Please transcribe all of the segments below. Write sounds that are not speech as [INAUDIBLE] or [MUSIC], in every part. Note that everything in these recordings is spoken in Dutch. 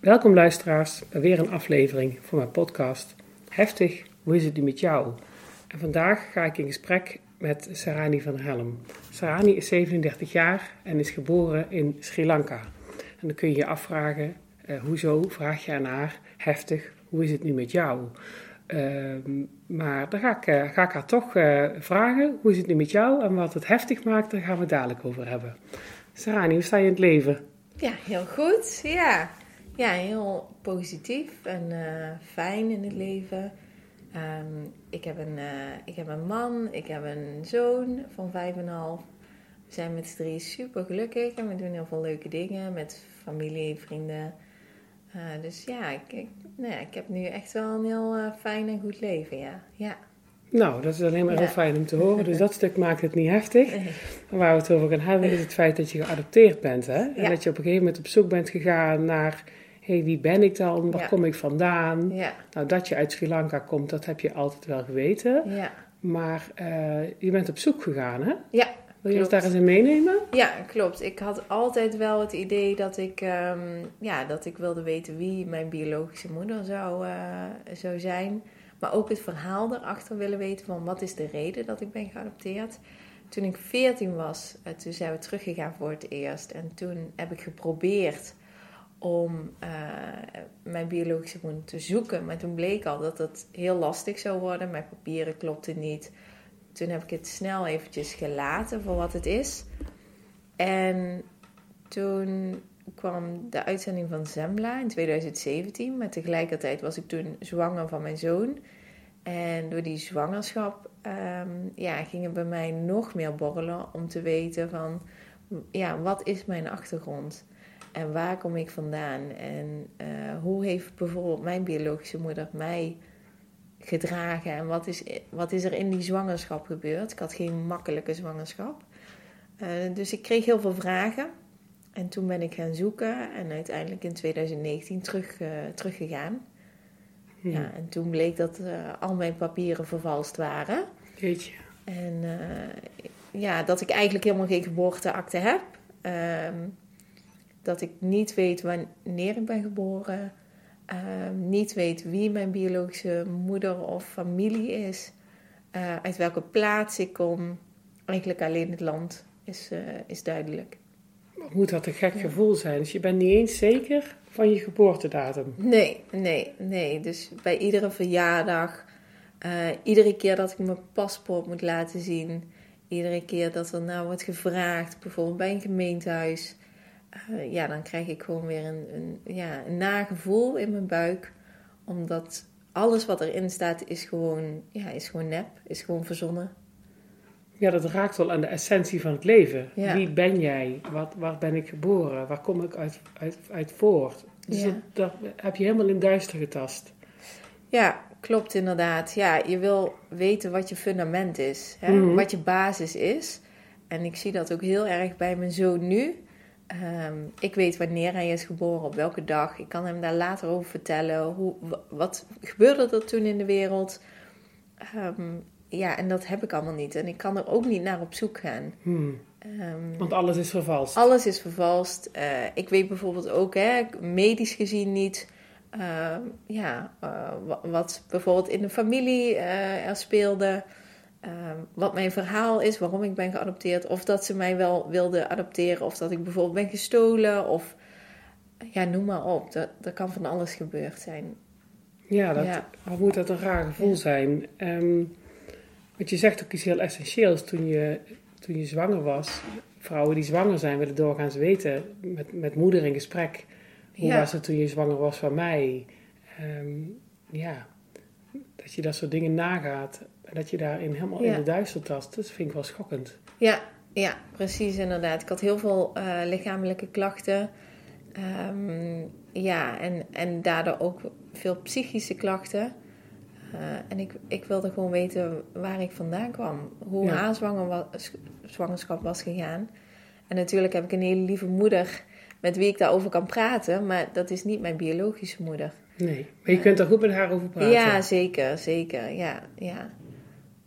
Welkom luisteraars bij weer een aflevering van mijn podcast Heftig, hoe is het nu met jou? En vandaag ga ik in gesprek met Sarani van Helm. Sarani is 37 jaar en is geboren in Sri Lanka. En dan kun je je afvragen, uh, hoezo vraag je aan haar, heftig, hoe is het nu met jou? Uh, maar dan ga ik, uh, ga ik haar toch uh, vragen, hoe is het nu met jou? En wat het heftig maakt, daar gaan we het dadelijk over hebben. Sarani, hoe sta je in het leven? Ja, heel goed. Ja, ja heel positief en fijn in het leven. Um, ik, heb een, ik heb een man, ik heb een zoon van vijf en half. We zijn met z'n drie super gelukkig en we doen heel veel leuke dingen met familie, vrienden. Uh, dus ja ik, ik, nou ja, ik heb nu echt wel een heel uh, fijn en goed leven, ja. ja. Nou, dat is alleen maar ja. heel fijn om te horen. Dus [LAUGHS] dat stuk maakt het niet heftig. Nee. Waar we het over gaan hebben is het feit dat je geadopteerd bent. Hè? En ja. dat je op een gegeven moment op zoek bent gegaan naar... hé, hey, wie ben ik dan? Waar kom ik vandaan? Nou, dat je uit Sri Lanka komt, dat heb je altijd wel geweten. Maar uh, je bent op zoek gegaan, hè? Ja, wil je ons daar eens in meenemen? Ja, klopt. Ik had altijd wel het idee dat ik, um, ja, dat ik wilde weten wie mijn biologische moeder zou, uh, zou zijn. Maar ook het verhaal erachter willen weten van wat is de reden dat ik ben geadopteerd. Toen ik 14 was, uh, toen zijn we teruggegaan voor het eerst. En toen heb ik geprobeerd om uh, mijn biologische moeder te zoeken. Maar toen bleek al dat het heel lastig zou worden. Mijn papieren klopten niet toen heb ik het snel eventjes gelaten voor wat het is. En toen kwam de uitzending van Zembla in 2017. Maar tegelijkertijd was ik toen zwanger van mijn zoon. En door die zwangerschap um, ja, ging bij mij nog meer borrelen om te weten van... Ja, wat is mijn achtergrond? En waar kom ik vandaan? En uh, hoe heeft bijvoorbeeld mijn biologische moeder mij gedragen en wat is, wat is er in die zwangerschap gebeurd. Ik had geen makkelijke zwangerschap. Uh, dus ik kreeg heel veel vragen. En toen ben ik gaan zoeken en uiteindelijk in 2019 terug, uh, teruggegaan. Hmm. Ja, en toen bleek dat al mijn papieren vervalst waren. Jeetje. En ja, dat ik eigenlijk helemaal geen geboorteakte heb. Ehm, dat ik niet weet wanneer ik ben geboren. Uh, niet weet wie mijn biologische moeder of familie is, uh, uit welke plaats ik kom, eigenlijk alleen het land is, uh, is duidelijk. Moet dat een gek ja. gevoel zijn? Dus je bent niet eens zeker van je geboortedatum? Nee, nee, nee. Dus bij iedere verjaardag, eh, iedere keer dat ik mijn paspoort moet laten zien, iedere keer dat er nou wordt gevraagd, bijvoorbeeld bij een gemeentehuis uh, ja, dan krijg ik gewoon weer een, een, ja, een nagevoel in mijn buik. Omdat alles wat erin staat is gewoon, ja, is gewoon nep, is gewoon verzonnen. Ja, dat raakt wel aan de essentie van het leven. Ja. Wie ben jij? Wat, waar ben ik geboren? Waar kom ik uit, uit, uit voort? Dus ja. dat, dat, heb je helemaal in duister getast. Ja, klopt inderdaad. Ja, je wil weten wat je fundament is. Hè? Mm -hmm. Wat je basis is. En ik zie dat ook heel erg bij mijn zoon nu. Um, ik weet wanneer hij is geboren, op welke dag. Ik kan hem daar later over vertellen. Hoe, wat gebeurde er toen in de wereld? Um, ja, en dat heb ik allemaal niet. En ik kan er ook niet naar op zoek gaan. Hmm. Um, Want alles is vervalst. Alles is vervalst. Uh, ik weet bijvoorbeeld ook, hè, medisch gezien niet... Uh, ja, uh, wat bijvoorbeeld in de familie uh, er speelde... Uh, wat mijn verhaal is, waarom ik ben geadopteerd, of dat ze mij wel wilden adopteren, of dat ik bijvoorbeeld ben gestolen, of ja, noem maar op. Dat, dat kan van alles gebeurd zijn. Ja, dat ja. moet dat een raar gevoel ja. zijn. Um, want je zegt ook iets heel essentieels toen je, toen je zwanger was. Vrouwen die zwanger zijn willen doorgaans weten, met, met moeder in gesprek, hoe ja. was het toen je zwanger was van mij? Um, ja, dat je dat soort dingen nagaat. En dat je daarin helemaal ja. in de duister tast. Dat vind ik wel schokkend. Ja, ja precies inderdaad. Ik had heel veel uh, lichamelijke klachten. Ehm, ja, en, en daardoor ook veel psychische klachten. Eh, en ik, ik wilde gewoon weten waar ik vandaan kwam. Hoe Ja. haar zwangerschap was gegaan. En natuurlijk heb ik een hele lieve moeder met wie ik daarover kan praten. Maar dat is niet mijn biologische moeder. Nee. Maar je kunt er goed met haar over praten. Ja, zeker, zeker. Ja, ja.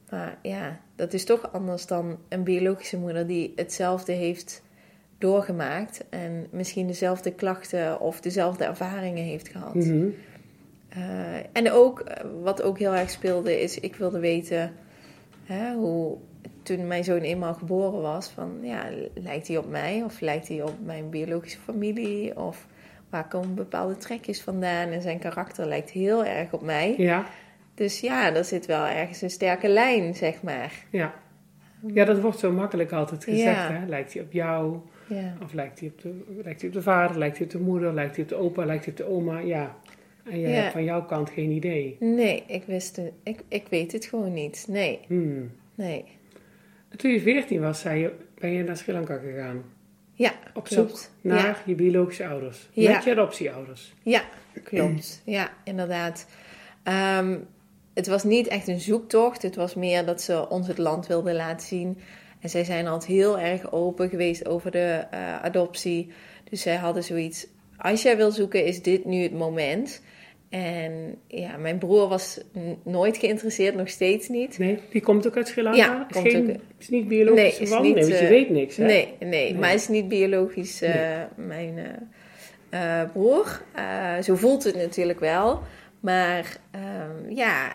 Maar ja, dat is toch anders dan een biologische moeder die hetzelfde heeft doorgemaakt. En misschien dezelfde klachten of dezelfde ervaringen heeft gehad. Mhm. Eh, en ook, eh, wat ook heel erg speelde, is ik wilde weten hè, hoe toen mijn zoon eenmaal geboren was, van ja, lijkt hij op mij of lijkt hij op mijn biologische familie? Of waar komen bepaalde trekjes vandaan? En zijn karakter lijkt heel erg op mij. Ja, Dus ja, er zit wel ergens een sterke lijn, zeg maar. ja. Ja, dat wordt zo makkelijk altijd gezegd. Ja. Hè? Lijkt hij op jou? Ja, Of lijkt hij, op de, lijkt hij op de vader? Lijkt hij op de moeder? Lijkt hij op de opa? Lijkt hij op de oma? Ja. En jij Ja. hebt van jouw kant geen idee. nee, ik wist het. Ik, ik weet het gewoon niet. Nee, Hmm. nee. Toen je 14 was, zei je, ben je naar Sri Lanka gegaan. Ja, Op zoek naar je biologische ouders. Ja. Met je adoptieouders. Ja, klopt. Ja, inderdaad. Ehm, het was niet echt een zoektocht. Het was meer dat ze ons het land wilden laten zien. En zij zijn altijd heel erg open geweest over de eh, adoptie. Dus zij hadden zoiets. Als jij wil zoeken, is dit nu het moment. En ja, mijn broer was nooit geïnteresseerd, nog steeds niet. Nee, die komt ook uit Sri Lanka? Ja, is, geen, ook- is niet biologisch Nee, verwant? nee, want je eh, weet niks, hè? Nee, nee, Nee. maar hij is niet biologisch eh, mijn eh, eh, broer. Eh, zo voelt het natuurlijk wel. Maar ehm, ja,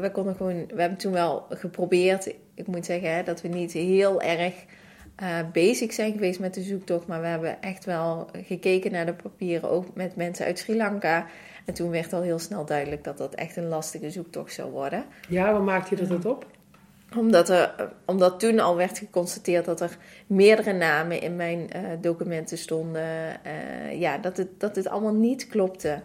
we konden gewoon, we hebben toen wel geprobeerd. Ik moet zeggen hè, dat we niet heel erg eh bezig zijn geweest met de zoektocht. Maar we hebben echt wel gekeken naar de papieren, ook met mensen uit Sri Lanka. En toen werd al heel snel duidelijk dat dat echt een lastige zoektocht zou worden Ja, waar maakt je dat het op? omdat, er, omdat toen al werd geconstateerd dat er meerdere namen in mijn eh, documenten stonden. eh, ja, dat het, dat het allemaal niet klopte.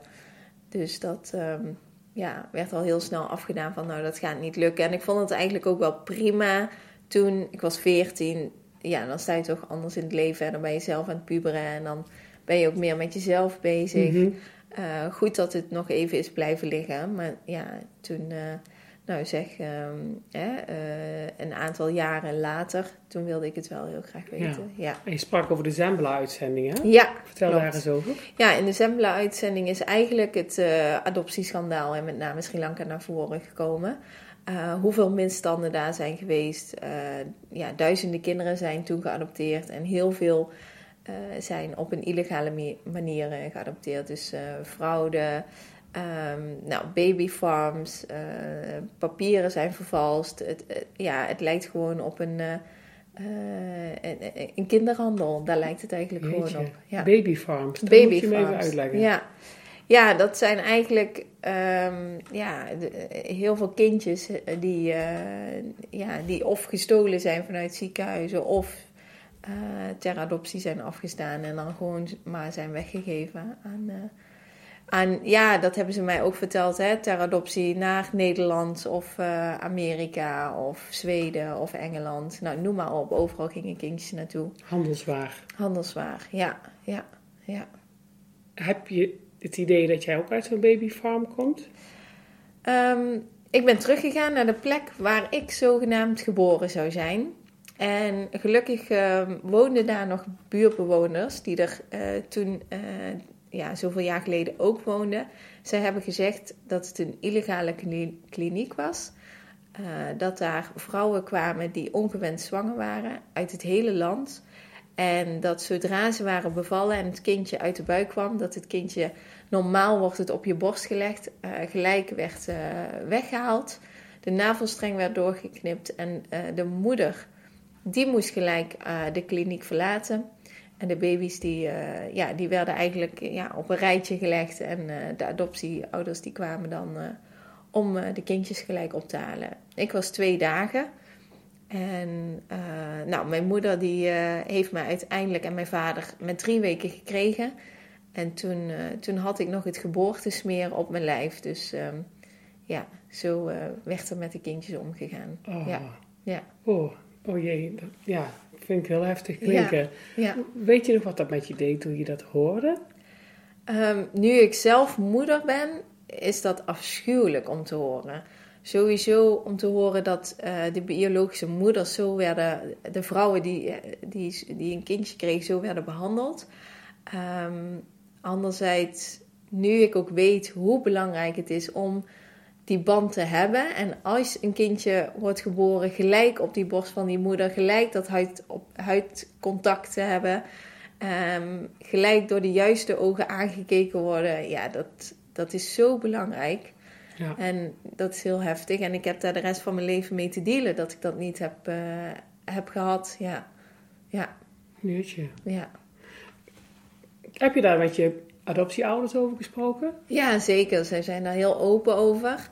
Dus dat ehm, ja, werd al heel snel afgedaan van nou, dat gaat niet lukken. En ik vond het eigenlijk ook wel prima toen, ik was 14. Ja, dan sta je toch anders in het leven. En dan ben je zelf aan het puberen en dan ben je ook meer met jezelf bezig. Mhm. Eh, goed dat het nog even is blijven liggen. Maar ja, toen, eh, nou zeg, hè, eh, een aantal jaren later, toen wilde ik het wel heel graag weten. Ja, En je sprak over de Zembla-uitzending, hè? ja. Vertel klopt. daar eens over. Ja, in de Zembla-uitzending is eigenlijk het adoptieschandaal en met name Sri Lanka naar voren gekomen. Eh, hoeveel misstanden daar zijn geweest. Eh, ja, duizenden kinderen zijn toen geadopteerd en heel veel eh, zijn op een illegale manier geadopteerd. Dus fraude, ehm, nou, babyfarms, papieren zijn vervalst. Het, ja, het lijkt gewoon op een, een, kinderhandel. Daar lijkt het eigenlijk Jeetje. gewoon op. Ja. Babyfarms. Dat moet je me even uitleggen. Ja. Ja, dat zijn eigenlijk ehm, ja, de- heel veel kindjes eh, die, eh, ja, die of gestolen zijn vanuit ziekenhuizen of eh, ter adoptie zijn afgestaan en dan gewoon maar zijn weggegeven aan. aan ja, dat hebben ze mij ook verteld, hè, ter adoptie naar Nederland of Amerika of Zweden of Engeland. Nou, noem maar op, overal gingen kindjes naartoe. Handelswaar. Handelswaar, ja, ja, ja. Heb je het idee dat jij ook uit zo'n babyfarm komt? Ehm, ik ben teruggegaan naar de plek waar ik zogenaamd geboren zou zijn. En gelukkig ehm, woonden daar nog buurtbewoners die er eh, toen, eh, ja, zoveel jaar geleden ook woonden. Zij hebben gezegd dat het een illegale kli- kliniek was. Eh, dat daar vrouwen kwamen die ongewenst zwanger waren uit het hele land. En dat zodra ze waren bevallen en het kindje uit de buik kwam, dat het kindje normaal wordt het op je borst gelegd, eh, gelijk werd eh, weggehaald. De navelstreng werd doorgeknipt en eh, de moeder, die moest gelijk de kliniek verlaten. En de baby's die, ja, die werden eigenlijk ja, op een rijtje gelegd en de adoptieouders die kwamen dan om de kindjes gelijk op te halen. Ik was twee dagen. En eh, nou, mijn moeder die eh, heeft mij uiteindelijk en mijn vader met drie weken gekregen. En toen, eh, toen had ik nog het geboortesmeer op mijn lijf. Dus ehm, ja, zo werd er met de kindjes omgegaan. Oh. Ja, ja. Oh, Oh jee, dat, ja, vind ik heel heftig klinken. Ja. Weet je nog wat dat met je deed toen je dat hoorde? Ehm, nu ik zelf moeder ben, is dat afschuwelijk om te horen. Sowieso om te horen dat uh, de biologische moeders zo werden, de vrouwen die, die, die een kindje kregen, zo werden behandeld. Um, anderzijds, nu ik ook weet hoe belangrijk het is om die band te hebben. En als een kindje wordt geboren, gelijk op die borst van die moeder, gelijk dat huid op, huidcontact te hebben, um, gelijk door de juiste ogen aangekeken worden. Ja, dat, dat is zo belangrijk. Ja. En dat is heel heftig. En ik heb daar de rest van mijn leven mee te dealen dat ik dat niet heb, uh, heb gehad. Ja. Ja. Jeetje. Ja. Heb je daar met je adoptieouders over gesproken? Ja, zeker. Zij zijn daar heel open over.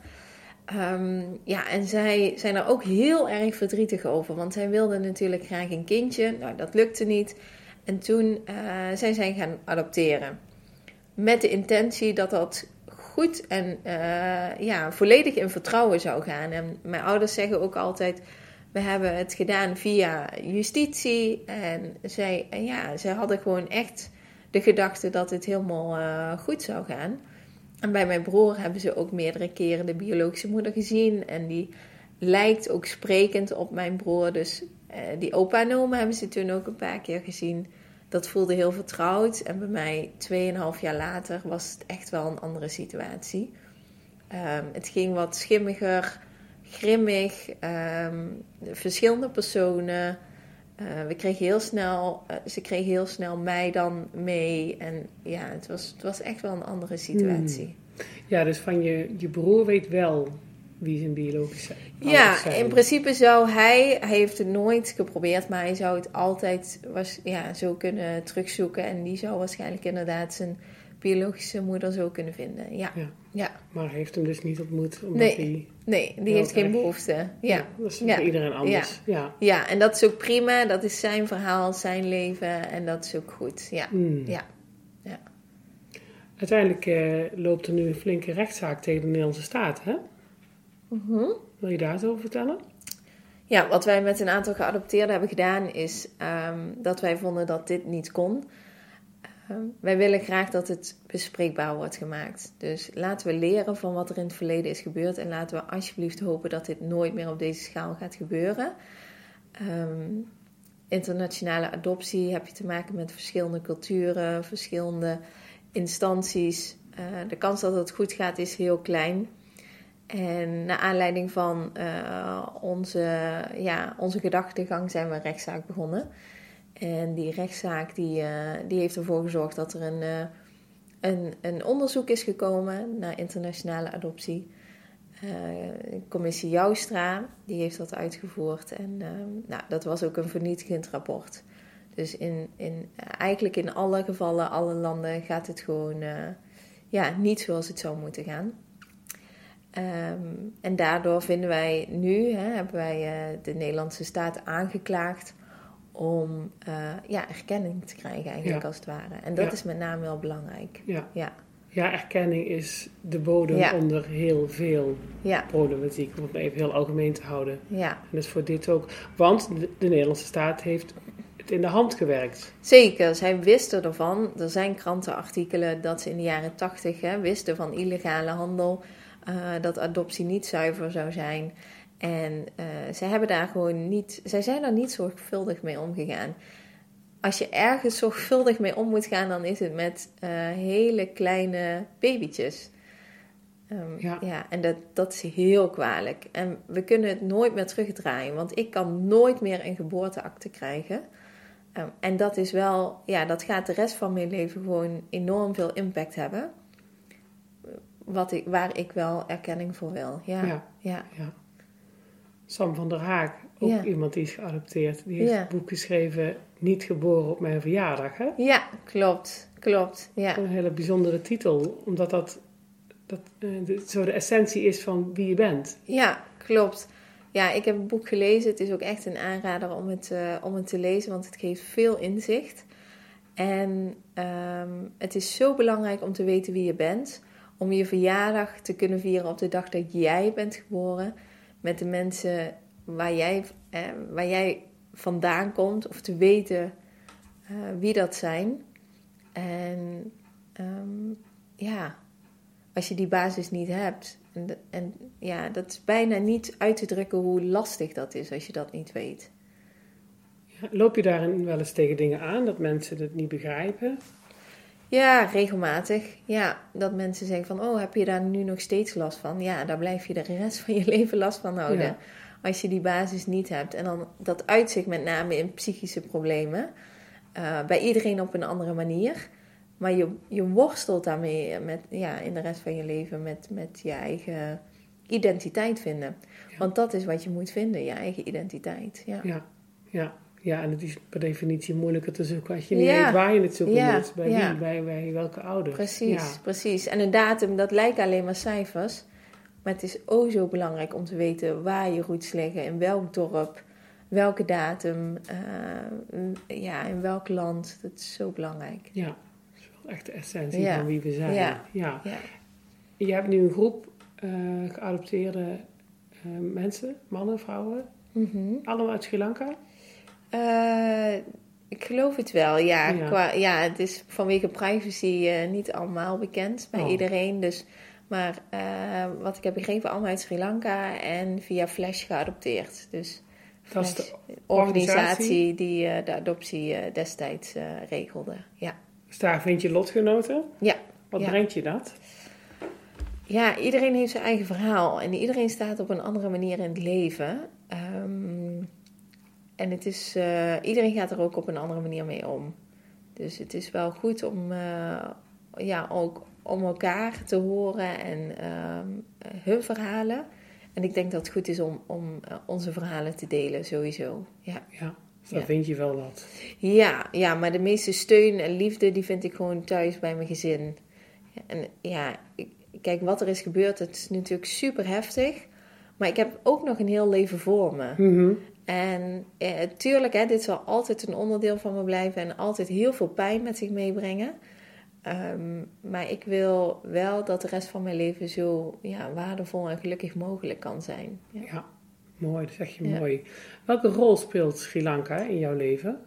Um, ja, en zij zijn er ook heel erg verdrietig over. Want zij wilden natuurlijk graag een kindje. Nou, dat lukte niet. En toen uh, zijn zij gaan adopteren. Met de intentie dat dat goed en uh, ja, volledig in vertrouwen zou gaan. En mijn ouders zeggen ook altijd: we hebben het gedaan via justitie. En zij, ja, zij hadden gewoon echt de gedachte dat het helemaal uh, goed zou gaan. En bij mijn broer hebben ze ook meerdere keren de biologische moeder gezien. En die lijkt ook sprekend op mijn broer. Dus uh, die opa en hebben ze toen ook een paar keer gezien. Dat voelde heel vertrouwd. En bij mij, 2,5 jaar later, was het echt wel een andere situatie. Um, het ging wat schimmiger, grimmig. Um, verschillende personen. Uh, we kregen heel snel, uh, ze kregen heel snel mij dan mee. En ja, het was, het was echt wel een andere situatie. Hmm. Ja, dus van je, je broer weet wel wie zijn biologische Ja, zijn. in principe zou hij, hij heeft het nooit geprobeerd, maar hij zou het altijd was, ja, zo kunnen terugzoeken. En die zou waarschijnlijk inderdaad zijn biologische moeder zo kunnen vinden. Ja. ja. ja. Maar hij heeft hem dus niet ontmoet omdat nee. hij... Nee, die heeft geen behoefte. Ja. ja dat is voor iedereen anders. Ja. Ja. en dat is ook prima. Dat is zijn verhaal, zijn leven en dat is ook goed. Ja. Hmm. ja. ja. Uiteindelijk uh, loopt er nu een flinke rechtszaak tegen de Nederlandse staat, hè? Mm -hmm. Wil je daar eens over vertellen? Ja, wat wij met een aantal geadopteerden hebben gedaan is um, dat wij vonden dat dit niet kon. Um, wij willen graag dat het bespreekbaar wordt gemaakt. Dus laten we leren van wat er in het verleden is gebeurd en laten we alsjeblieft hopen dat dit nooit meer op deze schaal gaat gebeuren. Um, internationale adoptie heb je te maken met verschillende culturen, verschillende instanties. Uh, de kans dat het goed gaat is heel klein. En naar aanleiding van uh, onze, ja, onze gedachtegang zijn we een rechtszaak begonnen. En die rechtszaak die, uh, die heeft ervoor gezorgd dat er een, uh, een, een onderzoek is gekomen naar internationale adoptie. commissie Joustra, die heeft dat uitgevoerd. En nou, dat was ook een vernietigend rapport. Dus in, in, eigenlijk in alle gevallen, alle landen gaat het gewoon ja, niet zoals het zou moeten gaan. Um, en daardoor vinden wij nu, hè, hebben wij uh, de Nederlandse staat aangeklaagd om uh, ja, erkenning te krijgen eigenlijk Ja. als het ware. En dat Ja. is met name wel belangrijk. Ja. Ja, ja, erkenning is de bodem onder heel veel problematiek, om het even heel algemeen te houden. ja. En dat is voor dit ook. Want de, de Nederlandse staat heeft het in de hand gewerkt. Zeker, zij wisten ervan. Er zijn krantenartikelen dat ze in de jaren tachtig wisten van illegale handel. Uh, dat adoptie niet zuiver zou zijn. En uh, zij hebben daar gewoon niet, zij zijn daar niet zorgvuldig mee omgegaan. Als je ergens zorgvuldig mee om moet gaan, dan is het met uh, hele kleine babytjes. Um, Ja. ja, en dat, dat is heel kwalijk. En we kunnen het nooit meer terugdraaien, want ik kan nooit meer een geboorteakte krijgen. Um, en dat is wel, ja, dat gaat de rest van mijn leven gewoon enorm veel impact hebben. Wat ik, waar ik wel erkenning voor wil. Ja, Ja. ja. Ja. Sam van der Haag, ook Ja. iemand die is geadopteerd, die heeft een boek geschreven, Niet geboren op mijn verjaardag. Hè? ja klopt, klopt. Ja. Een hele bijzondere titel, omdat dat, dat eh, de- zo de essentie is van wie je bent. Ja, klopt. Ja, ik heb het boek gelezen. Het is ook echt een aanrader om het, uh, om het te lezen, want het geeft veel inzicht. En um, het is zo belangrijk om te weten wie je bent. Om je verjaardag te kunnen vieren op de dag dat jij bent geboren. Met de mensen waar jij waar jij vandaan komt of te weten eh, wie dat zijn. En ehm, ja, als je die basis niet hebt. En, en ja, dat is bijna niet uit te drukken hoe lastig dat is als je dat niet weet. Loop je daarin wel eens tegen dingen aan dat mensen het niet begrijpen? Ja, regelmatig. Ja, dat mensen zeggen van, oh, heb je daar nu nog steeds last van? Ja, daar blijf je de rest van je [LAUGHS] leven last van houden. Als je die basis niet hebt. En dan dat uitzicht met name in psychische problemen. Uh, bij iedereen op een andere manier. Maar je, je worstelt daarmee met, ja, in de rest van je leven met, met je eigen identiteit vinden. Want dat is wat je moet vinden, je eigen identiteit. Ja, ja. ja. Ja, en het is per definitie moeilijker te zoeken als je niet weet waar je het zoeken moet. Bij wie, bij, bij welke ouders. Precies, precies. En een datum, dat lijkt alleen maar cijfers. Maar het is ook zo belangrijk om te weten waar je roots liggen, in welk dorp, welke datum, uh, ja, in welk land. Dat is zo belangrijk. Ja, dat is wel echt de essentie van wie we zijn. Ja. ja. Je hebt nu een groep uh, geadopteerde uh, mensen, mannen, vrouwen, mm allemaal uit Sri Lanka. Uh, ik geloof het wel, ja. Ja, Qua, ja het is vanwege privacy uh, niet allemaal bekend bij oh. iedereen. Dus, maar uh, wat ik heb begrepen, allemaal uit Sri Lanka en via Flash geadopteerd. Dus Flash, de organisatie die de adoptie destijds regelde. Ja. Dus daar vind je lotgenoten? Ja. Wat brengt je dat? Ja, iedereen heeft zijn eigen verhaal en iedereen staat op een andere manier in het leven. Um, en het is, uh, iedereen gaat er ook op een andere manier mee om. Dus het is wel goed om, uh, ja, ook om elkaar te horen en uh, hun verhalen. En ik denk dat het goed is om, om uh, onze verhalen te delen, sowieso. Ja, ja dan ja. vind je wel wat. Ja, ja, maar de meeste steun en liefde, die vind ik gewoon thuis bij mijn gezin. En ja, ik, kijk, wat er is gebeurd, het is natuurlijk super heftig. Maar ik heb ook nog een heel leven voor me. Mm -hmm. En eh, tuurlijk, hè, dit zal altijd een onderdeel van me blijven en altijd heel veel pijn met zich meebrengen. Um, maar ik wil wel dat de rest van mijn leven zo ja, waardevol en gelukkig mogelijk kan zijn. Ja, ja mooi, dat zeg je mooi. Welke rol speelt Sri Lanka in jouw leven?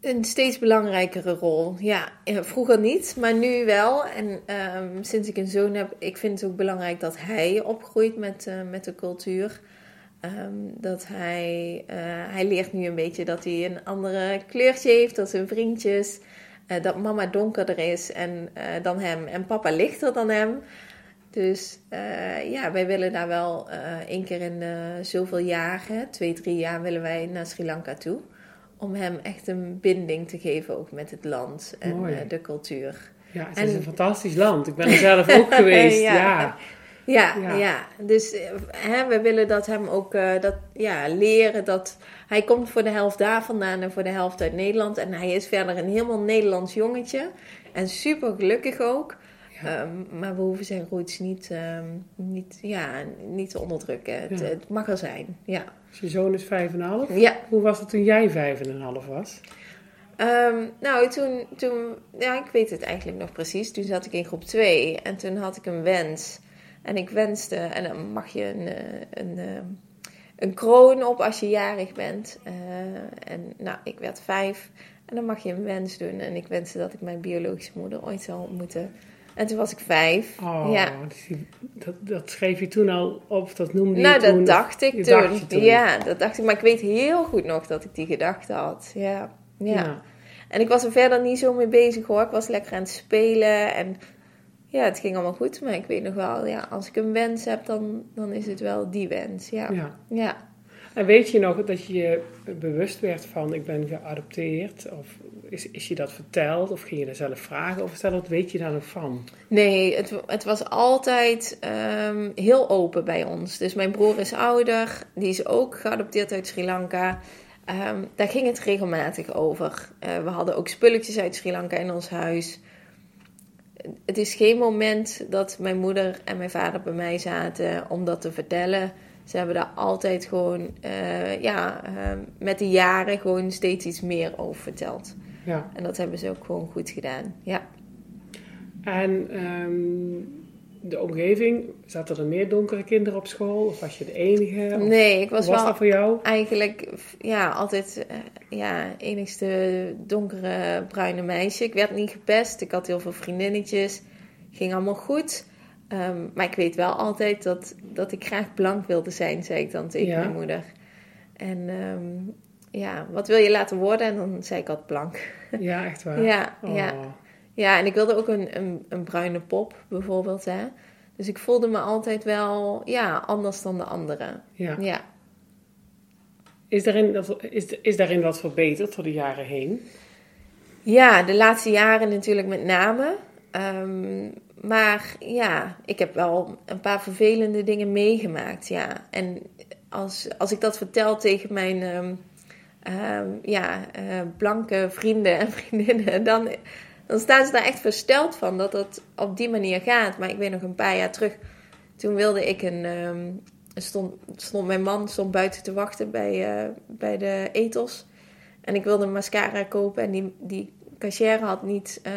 Een steeds belangrijkere rol. Ja, eh, vroeger niet, maar nu wel. En um, sinds ik een zoon heb, ik vind het ook belangrijk dat hij opgroeit met, uh, met de cultuur. Um, dat hij, uh, hij leert nu een beetje dat hij een andere kleurtje heeft dan zijn vriendjes. Uh, dat mama donkerder is en, uh, dan hem en papa lichter dan hem. Dus ja, wij willen daar wel één keer in zoveel jaren, twee, drie jaar, willen wij naar Sri Lanka toe. Om hem echt een binding te geven ook met het land en de cultuur. Ja, het is een fantastisch land. Ik ben er zelf [LAUGHS] ook geweest. ja. ja. Ja, ja. dus eh, hè, we willen dat hem ook uh, dat, ja, leren dat hij komt voor de helft daar vandaan en voor de helft uit Nederland. En hij is verder een helemaal Nederlands jongetje en super gelukkig ook. Um, maar we hoeven zijn roots niet, um, niet, ja, niet te onderdrukken. Het, het, mag er zijn, ja. Dus je zoon is vijf en half? Ja. Hoe was het toen jij vijf en een half was? Um, nou, toen, toen, ja, ik weet het eigenlijk nog precies. Toen zat ik in groep 2 en toen had ik een wens. En ik wenste, en dan mag je een, eh, een, een, eh, een kroon op als je jarig bent. Uh, en nou, ik werd vijf. En dan mag je een wens doen. En ik wenste dat ik mijn biologische moeder ooit zou ontmoeten. En toen was ik vijf. Oh, ja. dat, dat schreef je toen al op, dat noemde je nou, toen? Nou, dat dacht ik toen. toen. Ja, dat dacht ik. Maar ik weet heel goed nog dat ik die gedachte had. Ja. ja. ja. En ik was er verder niet zo mee bezig hoor. Ik was lekker aan het spelen. En ja, het ging allemaal goed. Maar ik weet nog wel, ja, als ik een wens heb, dan, dan is het wel die wens. Ja. ja. ja. En weet je nog dat je je bewust werd van ik ben geadopteerd? Of is, is je dat verteld? Of ging je er zelf vragen over stellen? Wat weet je daar nog van? Nee, het, het was altijd um, heel open bij ons. Dus mijn broer is ouder. Die is ook geadopteerd uit Sri Lanka. Um, daar ging het regelmatig over. Uh, we hadden ook spulletjes uit Sri Lanka in ons huis het is geen moment dat mijn moeder en mijn vader bij mij zaten om dat te vertellen. Ze hebben daar altijd gewoon, uh, ja, uh, met de jaren gewoon steeds iets meer over verteld. Ja. En dat hebben ze ook gewoon goed gedaan, ja. En um, de omgeving, zaten er meer donkere kinderen op school? Of was je de enige? Of Nee, ik was was wel dat voor jou? eigenlijk ja, altijd eh, ja, enigste donkere bruine meisje. Ik werd niet gepest. Ik had heel veel vriendinnetjes. Ging allemaal goed. Ehm, maar ik weet wel altijd dat, dat ik graag blank wilde zijn, zei ik dan tegen Ja. mijn moeder. En ehm, ja, wat wil je laten worden? En dan zei ik altijd blank. Ja, echt waar? [LAUGHS] Ja, Oh. ja. Ja, en ik wilde ook een, een, een bruine pop, bijvoorbeeld. Hè? Dus ik voelde me altijd wel ja, anders dan de anderen. ja. Ja. Is, daarin, is, is daarin wat verbeterd door de jaren heen? Ja, de laatste jaren natuurlijk met name. Ehm, maar ja, ik heb wel een paar vervelende dingen meegemaakt. Ja. En als, als ik dat vertel tegen mijn ehm, ehm, ja, eh, blanke vrienden en [LAUGHS] vriendinnen, dan, dan staan ze daar echt versteld van dat dat op die manier gaat. Maar ik weet nog een paar jaar terug, toen wilde ik een. ehm, stond, stond mijn man stond buiten te wachten bij, eh, bij de etels. En ik wilde een mascara kopen en die, die cashier had, niet, eh,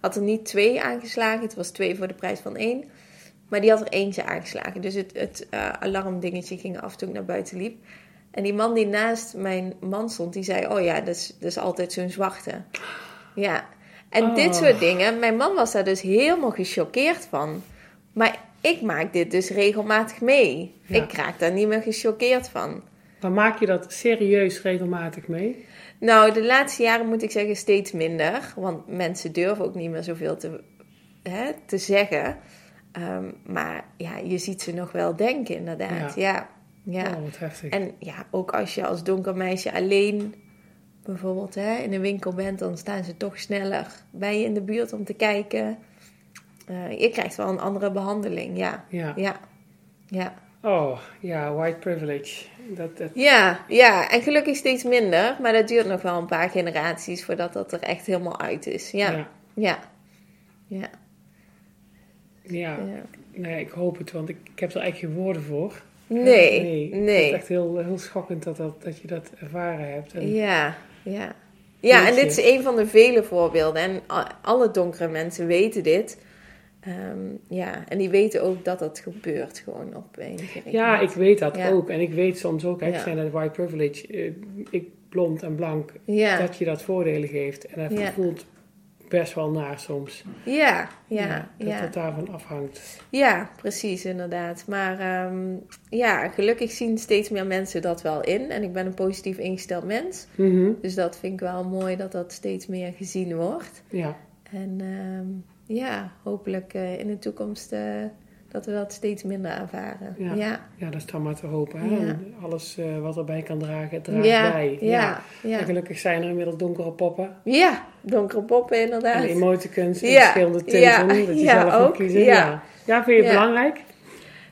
had er niet twee aangeslagen. Het was twee voor de prijs van één. Maar die had er eentje aangeslagen. Dus het, het eh, alarmdingetje ging af toen ik naar buiten liep. En die man die naast mijn man stond, die zei... Oh ja, dat is, dat is altijd zo'n zwarte. Ja. En Oh. dit soort dingen. Mijn man was daar dus helemaal gechoqueerd van. Maar ik maak dit dus regelmatig mee. Ja. Ik raak daar niet meer gechoqueerd van. Dan maak je dat serieus regelmatig mee? Nou, de laatste jaren moet ik zeggen steeds minder. Want mensen durven ook niet meer zoveel te, hè, te zeggen. Ehm, maar ja, je ziet ze nog wel denken, inderdaad. Ja. Ja. Oh, wat heftig. En ja, ook als je als donker meisje alleen bijvoorbeeld hè, in een winkel bent, dan staan ze toch sneller bij je in de buurt om te kijken. Eh, je krijgt wel een andere behandeling, ja. Ja. Ja. Ja. Oh, ja, white privilege. Dat, dat, Ja, ja, en gelukkig steeds minder. Maar dat duurt nog wel een paar generaties voordat dat er echt helemaal uit is. Ja, ja. ja, ja. Ja, ja. nee, ik hoop het, want ik, ik heb er eigenlijk geen woorden voor. Nee, nee. nee. Het is echt heel, heel schokkend dat, dat, dat je dat ervaren hebt. En, Ja, ja. Ja, en dit is een van de vele voorbeelden. En alle donkere mensen weten dit. Ehm, ja, en die weten ook dat dat gebeurt gewoon op enige Ja, ik weet dat Ja. ook. En ik weet soms ook, ik zei net white privilege, eh, ik blond en blank, Ja, dat je dat voordelen geeft. En dat Ja. voelt best wel naar soms. ja, ja, dat ja. het daarvan afhangt. Ja, precies, inderdaad. Maar ehm, ja, gelukkig zien steeds meer mensen dat wel in. En ik ben een positief ingesteld mens. Mhm. Dus dat vind ik wel mooi dat dat steeds meer gezien wordt. Ja, En ehm, ja, hopelijk eh, in de toekomst eh, dat we dat steeds minder ervaren. Ja. ja. ja, dat is dan maar te hopen. Hè? Ja. En alles eh, wat erbij kan dragen, draagt Ja, bij. ja, ja. En gelukkig zijn er inmiddels donkere poppen. Ja, donkere poppen En inderdaad. emoticons in Ja, verschillende tinten. dat je zelf ook, kiezen. ja. Ja. vind je het belangrijk?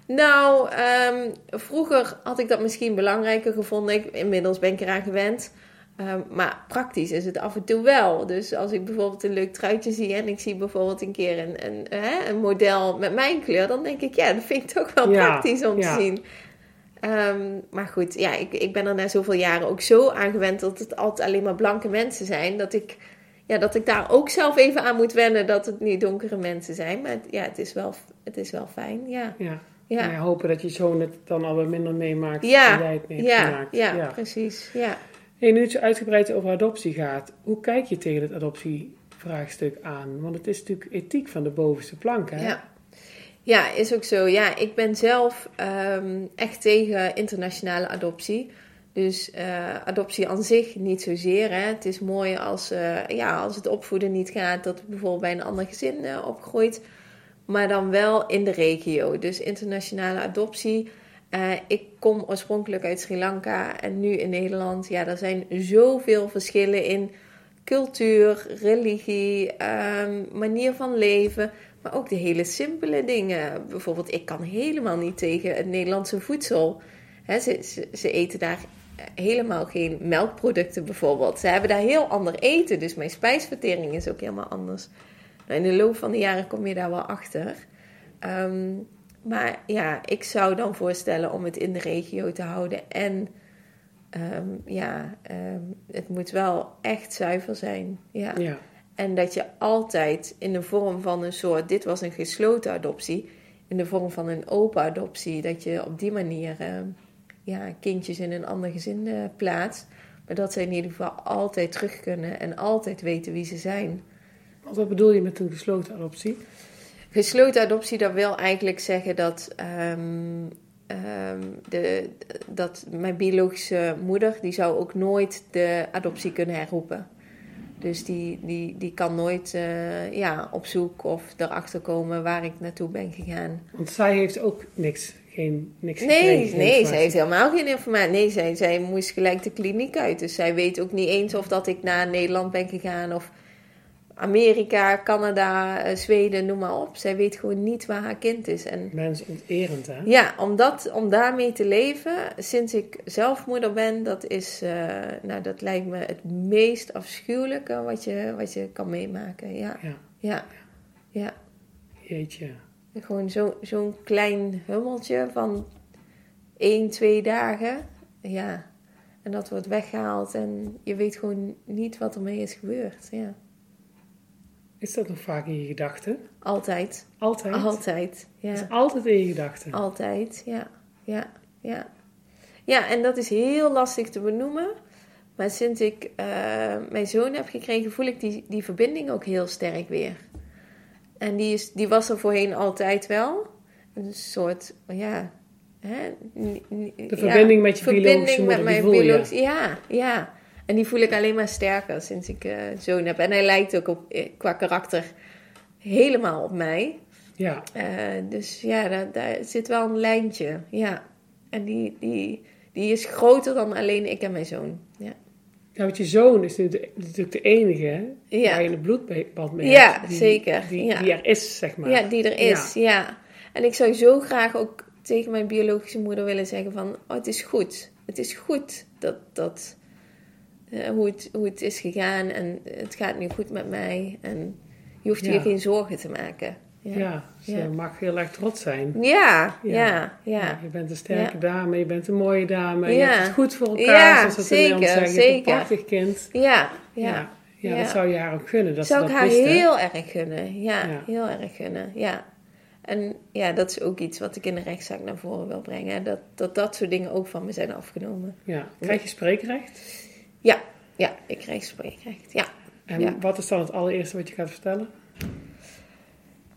Nou, ehm, vroeger had ik dat misschien belangrijker gevonden. Ik, inmiddels ben ik eraan gewend. Ehm, maar praktisch is het af en toe wel. Dus als ik bijvoorbeeld een leuk truitje zie en ik zie bijvoorbeeld een keer een, een, een model met mijn kleur, dan denk ik, ja, dat vind ik toch wel Ja, praktisch om ja. te zien. Ehm, maar goed, ja, ik, ik ben er na zoveel jaren ook zo aan gewend dat het altijd alleen maar blanke mensen zijn. Dat ik, ja, dat ik daar ook zelf even aan moet wennen dat het niet donkere mensen zijn. Maar het- ja, het is wel, het is wel fijn, ja. Ja. Ja. Ja, hopen dat je zoon het dan al wat minder meemaakt Ja, dan jij het mee hebt Ja, gemaakt. ja, precies. Ja. Hey, nu het zo uitgebreid over adoptie gaat, hoe kijk je tegen het adoptievraagstuk aan? Want het is natuurlijk ethiek van de bovenste plank, hè? Ja. ja, is ook zo. Ja, ik ben zelf ehm, echt tegen internationale adoptie. Dus eh, adoptie aan zich niet zozeer. Hè. Het is mooi als, eh, ja, als het opvoeden niet gaat, dat het bijvoorbeeld bij een ander gezin eh, opgroeit. Maar dan wel in de regio. Dus internationale adoptie. Eh, ik kom oorspronkelijk uit Sri Lanka en nu in Nederland. Ja, er zijn zoveel verschillen in cultuur, religie, ehm, manier van leven. Maar ook de hele simpele dingen. Bijvoorbeeld, ik kan helemaal niet tegen het Nederlandse voedsel. Ze, ze, eten daar helemaal geen melkproducten bijvoorbeeld. Ze hebben daar heel ander eten. Dus mijn spijsvertering is ook helemaal anders. Nou, in de loop van de jaren kom je daar wel achter. Ehm, maar ja, ik zou dan voorstellen om het in de regio te houden. En ehm, ja, ehm, het moet wel echt zuiver zijn. Ja. Ja. En dat je altijd in de vorm van een soort, dit was een gesloten adoptie. in de vorm van een open adoptie, dat je op die manier eh, ja, kindjes in een ander gezin uh, plaatst. Maar dat ze in ieder geval altijd terug kunnen en altijd weten wie ze zijn. Wat bedoel je met een gesloten adoptie? Gesloten adoptie, dat wil eigenlijk zeggen dat, um, um, de, dat mijn biologische moeder, die zou ook nooit de adoptie kunnen herroepen. Dus die, die, die kan nooit uh, ja, op zoek of erachter komen waar ik naartoe ben gegaan. Want zij heeft ook niks, geen, niks Nee, gekregen, nee zij heeft helemaal geen informatie. Nee, zij, zij moest gelijk de kliniek uit. Dus zij weet ook niet eens of dat ik naar Nederland ben gegaan of Amerika, Canada, eh, Zweden, noem maar op. Zij weet gewoon niet waar haar kind is. En, Mensonterend, hè? Ja, om, dat, om daarmee te leven, sinds ik zelf moeder ben, dat is, uh, nou, dat lijkt me het meest afschuwelijke wat je, wat je kan meemaken. Ja, Ja. ja, ja. Jeetje. Gewoon zo- zo'n klein hummeltje van één, twee dagen. Ja. En dat wordt weggehaald en je weet gewoon niet wat ermee is gebeurd. Ja. Is dat nog vaak in je gedachten? Altijd. Altijd? Altijd. Dat is Ja. altijd in je gedachten. Altijd. Ja. Ja. Ja. Ja, en dat is heel lastig te benoemen. Maar sinds ik eh, mijn zoon heb gekregen, voel ik die, die verbinding ook heel sterk weer. En die, is, die was er voorheen altijd wel. Een soort, ja... Hè, De ja, verbinding met je biologische moeder, met mijn biologische... Ja, ja. En die voel ik alleen maar sterker sinds ik eh, een zoon heb. En hij lijkt ook op, eh, qua karakter helemaal op mij. Ja. Eh, dus ja, daar, daar zit wel een lijntje. Ja. En die, die, die is groter dan alleen ik en mijn zoon. Ja, ja, want je zoon is natuurlijk de enige Ja. waar je een bloedband mee Ja, hebt. Die, zeker. Die, Ja. die er is, zeg maar. ja die er is. Ja. En ik zou zo graag ook tegen mijn biologische moeder willen zeggen van... Oh, het is goed. Het is goed dat... dat eh, hoe, het, hoe het is gegaan en het gaat nu goed met mij. En je hoeft Ja. je geen zorgen te maken. Ja, Ja, ze Ja. mag heel erg trots zijn. ja, Ja. ja. Je bent een sterke dame, je bent een mooie dame, je hebt het goed voor elkaar, zoals dat zeker, zeggen. Je zeker. een prachtig kind. ja, Ja, ja. dat zou je haar ook gunnen, dat zou ze ik haar wist, heel erg gunnen. Ja, heel erg gunnen. Ja. En ja, dat is ook iets wat ik in de rechtszaak naar voren wil brengen. Dat, dat dat soort dingen ook van me zijn afgenomen. Ja. Krijg je spreekrecht? Ja, ja ik krijg spreekrecht. Ja. En Ja. wat is dan het allereerste wat je gaat vertellen?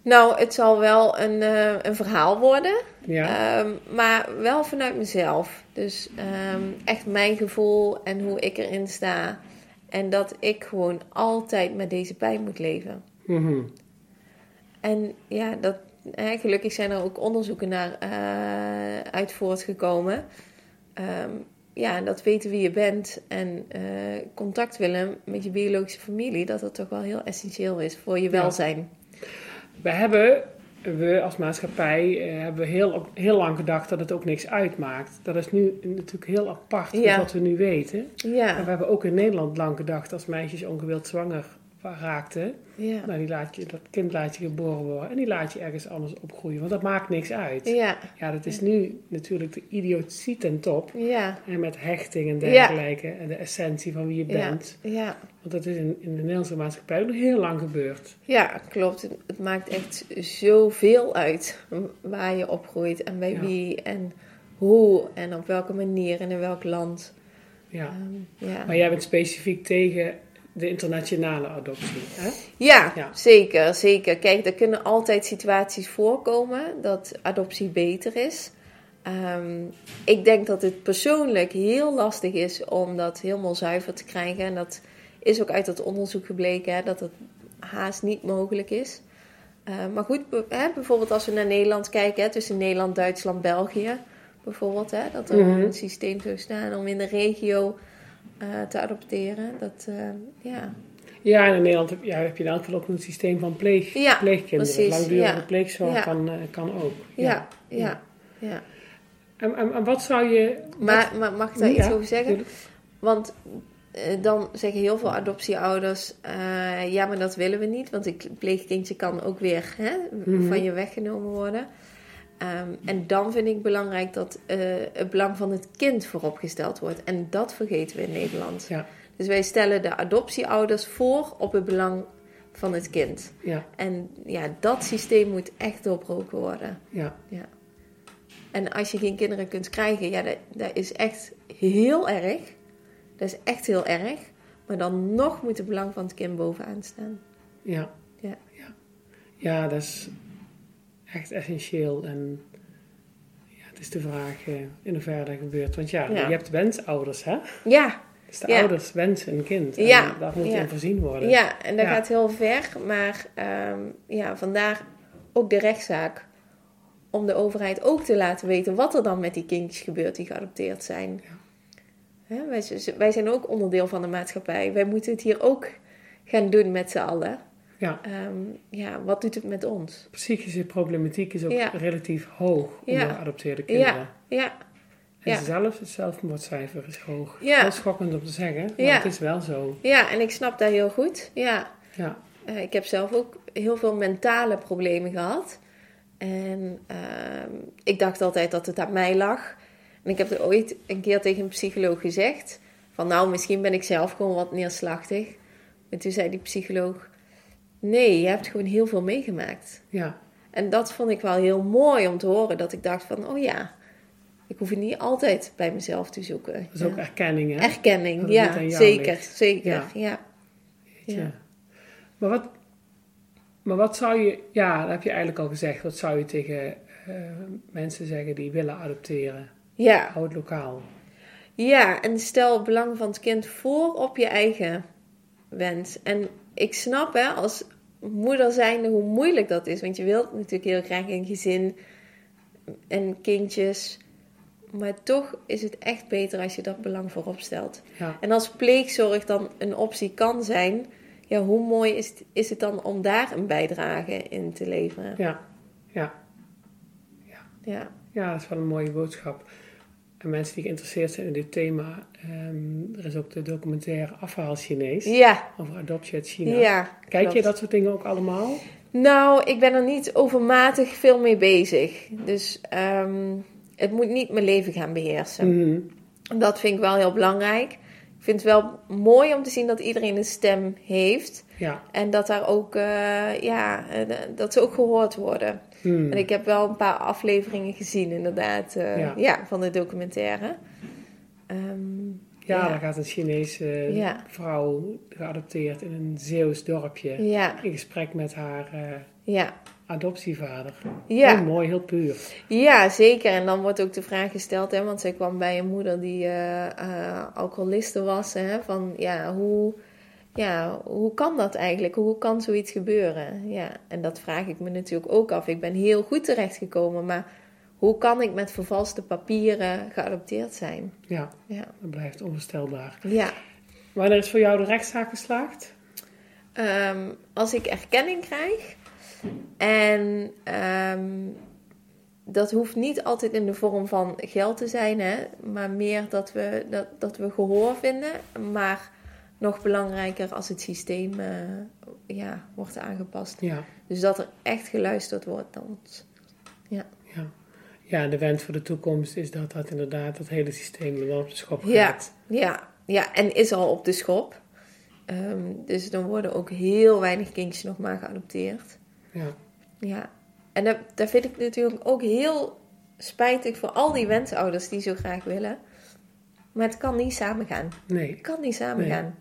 Nou, het zal wel een, eh, een verhaal worden. Ja, Ehm, maar wel vanuit mezelf. Dus ehm, echt mijn gevoel en hoe ik erin sta. En dat ik gewoon altijd met deze pijn moet leven. Mhm. En ja, dat, gelukkig zijn er ook onderzoeken naar eh, uit voortgekomen. Ehm, ja, dat weten wie je bent en eh, contact willen met je biologische familie, dat dat toch wel heel essentieel is voor je Ja. welzijn. we hebben, we als maatschappij, eh, hebben heel, heel lang gedacht dat het ook niks uitmaakt. Dat is nu natuurlijk heel apart Ja. wat we nu weten. En Ja, we hebben ook in Nederland lang gedacht als meisjes ongewild zwanger raakten. ja, Nou, die laat je, dat kind laat je geboren worden en die laat je ergens anders opgroeien, want dat maakt niks uit. ja, Ja, dat is nu natuurlijk de idiotie ten top. ja, En met hechting en dergelijke. En de essentie van wie je bent. ja. Want dat is in, in de Nederlandse maatschappij ook nog heel lang gebeurd. Ja, klopt. Het, maakt echt zoveel uit waar je opgroeit en bij wie en hoe en op welke manier en in welk land. Ja. Ehm, ja. Maar jij bent specifiek tegen de internationale adoptie. Hè? Ja, Ja. zeker, zeker. Kijk, er kunnen altijd situaties voorkomen dat adoptie beter is. Ehm, ik denk dat het persoonlijk heel lastig is om dat helemaal zuiver te krijgen. En dat is ook uit dat onderzoek gebleken, hè, dat het haast niet mogelijk is. Eh, maar goed, hè, bijvoorbeeld als we naar Nederland kijken, hè, tussen Nederland, Duitsland, België bijvoorbeeld, hè, dat er Mhm. een systeem zou staan om in de regio eh, te adopteren. Dat, eh, ja, Ja, en in Nederland heb, ja, heb je in elk geval ook een systeem van pleeg, Ja, pleegkinderen. precies, Langdurige ja. pleegzorg Ja. Kan, eh, kan ook. Ja, ja, ja. En, en, en wat zou je... Maar, maar mag ik daar iets over zeggen? tuurlijk. Want dan zeggen heel veel adoptieouders: ja, maar dat willen we niet, want een pleegkindje kan ook weer hè, Mhm. van je weggenomen worden. Ehm, en dan vind ik belangrijk dat eh, het belang van het kind vooropgesteld wordt. En dat vergeten we in Nederland. Ja. Dus wij stellen de adoptieouders voor op het belang van het kind. Ja, En ja, dat systeem moet echt doorbroken worden. ja, En als je geen kinderen kunt krijgen, ja, dat, dat is echt heel erg. Dat is echt heel erg. Maar dan nog moet het belang van het kind bovenaan staan. ja. Ja. Ja, ja dat is echt essentieel. En ja, het is de vraag eh, in hoeverre dat gebeurt. Want ja, Ja. je hebt wensouders, hè? Ja, Dus de ouders wensen een kind. En Ja. dat moet in voorzien worden. ja en dat gaat heel ver. Maar ehm, ja, vandaar ook de rechtszaak. Om de overheid ook te laten weten wat er dan met die kindjes gebeurt die geadopteerd zijn. Hè, wij, wij zijn ook onderdeel van de maatschappij. Wij moeten het hier ook gaan doen met z'n allen. Ja. Ehm, ja, wat doet het met ons? Psychische problematiek is ook Ja. relatief hoog onder geadopteerde kinderen. Ja, En Ja. zelfs het zelfmoordcijfer is hoog. Ja. Heel schokkend om te zeggen, maar Ja. het is wel zo. ja, en ik snap dat heel goed. Ja, Ja, Eh, ik heb zelf ook heel veel mentale problemen gehad. En ehm, ik dacht altijd dat het aan mij lag. En ik heb er ooit een keer tegen een psycholoog gezegd: van nou, misschien ben ik zelf gewoon wat neerslachtig. En toen zei die psycholoog: nee, je hebt gewoon heel veel meegemaakt. ja, En dat vond ik wel heel mooi om te horen. Dat ik dacht van, oh ja, ik hoef het niet altijd bij mezelf te zoeken. dat is Ja. ook erkenning, hè? Erkenning, ja, zeker, ligt. zeker, Ja. ja. Ja. Ja. Maar, wat, maar wat zou je, ja, dat heb je eigenlijk al gezegd, wat zou je tegen eh, mensen zeggen die willen adopteren? Ja, Houd lokaal. ja, en stel het belang van het kind voor op je eigen wens. En ik snap hè, als moeder zijnde hoe moeilijk dat is. Want je wilt natuurlijk heel graag een gezin en kindjes. Maar toch is het echt beter als je dat belang voorop stelt. Ja, En als pleegzorg dan een optie kan zijn, ja, hoe mooi is het, is het dan om daar een bijdrage in te leveren? ja, ja. Ja, Ja, dat is wel een mooie boodschap. En mensen die geïnteresseerd zijn in dit thema, ehm, er is ook de documentaire Afhaal Chinees ja, over adoptie uit China. ja. Kijk je dat soort dingen ook allemaal? Nou, ik ben er niet overmatig veel mee bezig. Dus ehm, het moet niet mijn leven gaan beheersen. Mhm. Dat vind ik wel heel belangrijk. Ik vind het wel mooi om te zien dat iedereen een stem heeft. Ja. En dat daar ook, eh, ja, eh, dat ze ook gehoord worden. Mhm. En ik heb wel een paar afleveringen gezien, inderdaad, eh, Ja. ja. van de documentaire. Ehm, Ja, ja. daar gaat een Chinese Ja. vrouw geadopteerd in een Zeeuws dorpje. ja, In gesprek met haar ja, adoptievader. Ja. Heel mooi, heel puur. ja, zeker. En dan wordt ook de vraag gesteld, hè, want zij kwam bij een moeder die alcoholiste was, hè, van ja hoe, ja, hoe kan dat eigenlijk? Hoe kan zoiets gebeuren? Ja, en dat vraag ik me natuurlijk ook af. Ik ben heel goed terechtgekomen, maar hoe kan ik met vervalste papieren geadopteerd zijn? Ja, Ja, dat blijft onvoorstelbaar. ja. Wanneer is voor jou de rechtszaak geslaagd? Ehm, als ik erkenning krijg. En ehm, dat hoeft niet altijd in de vorm van geld te zijn, hè, maar meer dat we, dat, dat we gehoor vinden. Maar nog belangrijker als het systeem eh, ja, wordt aangepast. Ja, Dus dat er echt geluisterd wordt naar ons. ja. Ja, de wens voor de toekomst is dat dat inderdaad het hele systeem wel op de schop Ja, gaat. ja, ja, en is al op de schop. Ehm, dus dan worden ook heel weinig kindjes nog maar geadopteerd. Ja, Ja, en dat, dat vind ik natuurlijk ook heel spijtig voor al die wensouders die zo graag willen. Maar het kan niet samengaan. nee. Het kan niet samengaan. Dus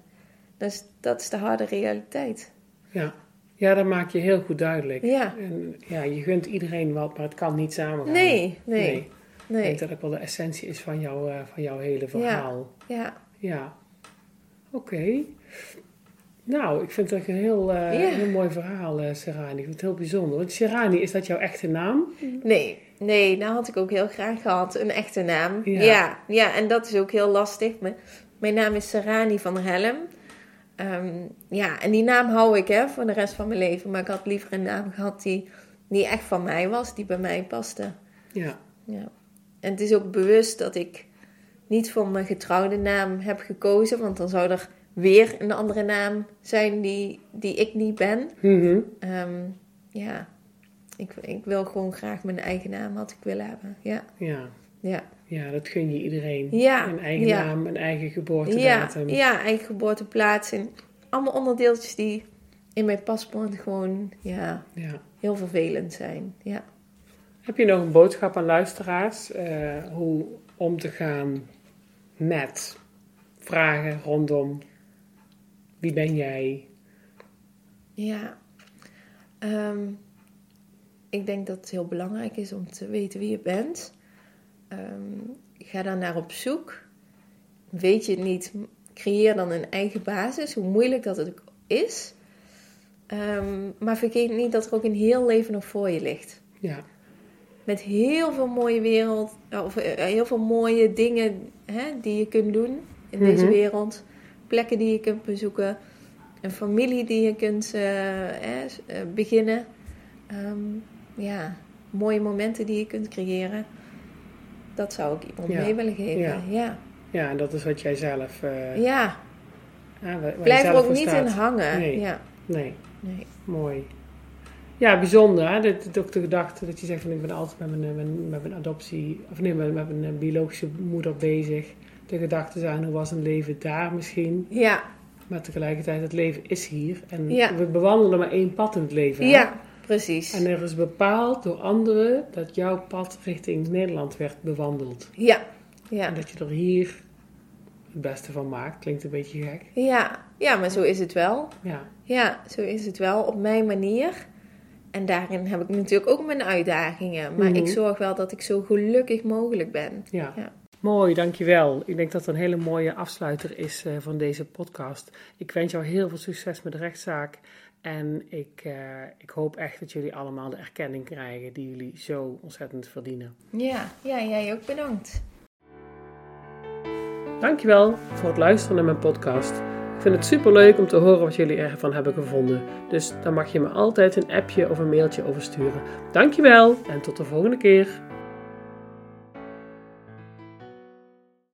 dat is de harde realiteit. Ja. ja, dat maak je heel goed duidelijk. Ja. En, ja, je gunt iedereen wat, maar het kan niet samengaan. Nee, nee, nee. Ik nee. denk dat ook wel de essentie is van, jouw eh, van jouw hele verhaal. Ja, Ja. Oké. Nou, ik vind het een heel, eh, Ja. heel mooi verhaal, eh Serani. Ik vind het heel bijzonder. Want Serani, is dat jouw echte naam? nee, nee, nou had ik ook heel graag gehad. Een echte naam. Ja. Ja, ja, en dat is ook heel lastig. Mijn, mijn naam is Sarani van Helm. Ehm, ja, en die naam hou ik hè, voor de rest van mijn leven. Maar ik had liever een naam gehad die, die echt van mij was, die bij mij paste. Ja. Ja. En het is ook bewust dat ik niet voor mijn getrouwde naam heb gekozen, want dan zou er weer een andere naam zijn die, die ik niet ben. Mhm. Ehm, ja, ik, ik wil gewoon graag mijn eigen naam had ik willen hebben. Ja, ja. Ja. Ja, dat gun je iedereen. Ja, Een eigen ja. naam, een eigen Ja, geboortedatum. ja, eigen geboorteplaats en allemaal onderdeeltjes die in mijn paspoort gewoon ja, Ja. heel vervelend zijn. Ja. Heb je nog een boodschap aan luisteraars? eh, hoe om te gaan met vragen rondom wie ben jij? Ja, Ehm, ik denk dat het heel belangrijk is om te weten wie je bent. Ehm, ga daar naar op zoek. Weet je het niet, creëer dan een eigen basis, hoe moeilijk dat het ook is. Ehm, maar vergeet niet dat er ook een heel leven nog voor je ligt. Ja, Met heel veel mooie wereld, of eh, heel veel mooie dingen hè, die je kunt doen in deze Mhm. wereld. Plekken die je kunt bezoeken. Een familie die je kunt eh, eh, beginnen. Ehm, ja, mooie momenten die je kunt creëren. Dat zou ik iemand Ja. mee willen geven. Ja. Ja, en dat is wat jij zelf. eh ja, waar- blijf er ook niet staat. in hangen. Nee. Ja, Nee, nee. mooi. Ja, bijzonder. Hè? Dit ook de gedachte dat je zegt van ik ben altijd met mijn, eh, met mijn adoptie, of nee, met, met mijn eh, biologische moeder bezig. De gedachte zijn hoe was een leven daar misschien. Ja, Maar tegelijkertijd, het leven is hier. En Ja. we bewandelen maar één pad in het leven. hè? ja, precies. En er is bepaald door anderen dat jouw pad richting Nederland werd bewandeld. Ja, ja. En dat je er hier het beste van maakt. Klinkt een beetje gek. Ja, ja, maar zo is het wel. Ja, Ja, zo is het wel op mijn manier. En daarin heb ik natuurlijk ook mijn uitdagingen. Maar Mhm. ik zorg wel dat ik zo gelukkig mogelijk ben. ja. Ja. Mooi, dankjewel. Ik denk dat het een hele mooie afsluiter is eh, van deze podcast. Ik wens jou heel veel succes met de rechtszaak. En ik, eh, ik hoop echt dat jullie allemaal de erkenning krijgen die jullie zo ontzettend verdienen. Ja, ja, jij ook bedankt. Dankjewel voor het luisteren naar mijn podcast. Ik vind het super leuk om te horen wat jullie ervan hebben gevonden. Dus dan mag je me altijd een appje of een mailtje over sturen. Dankjewel en tot de volgende keer.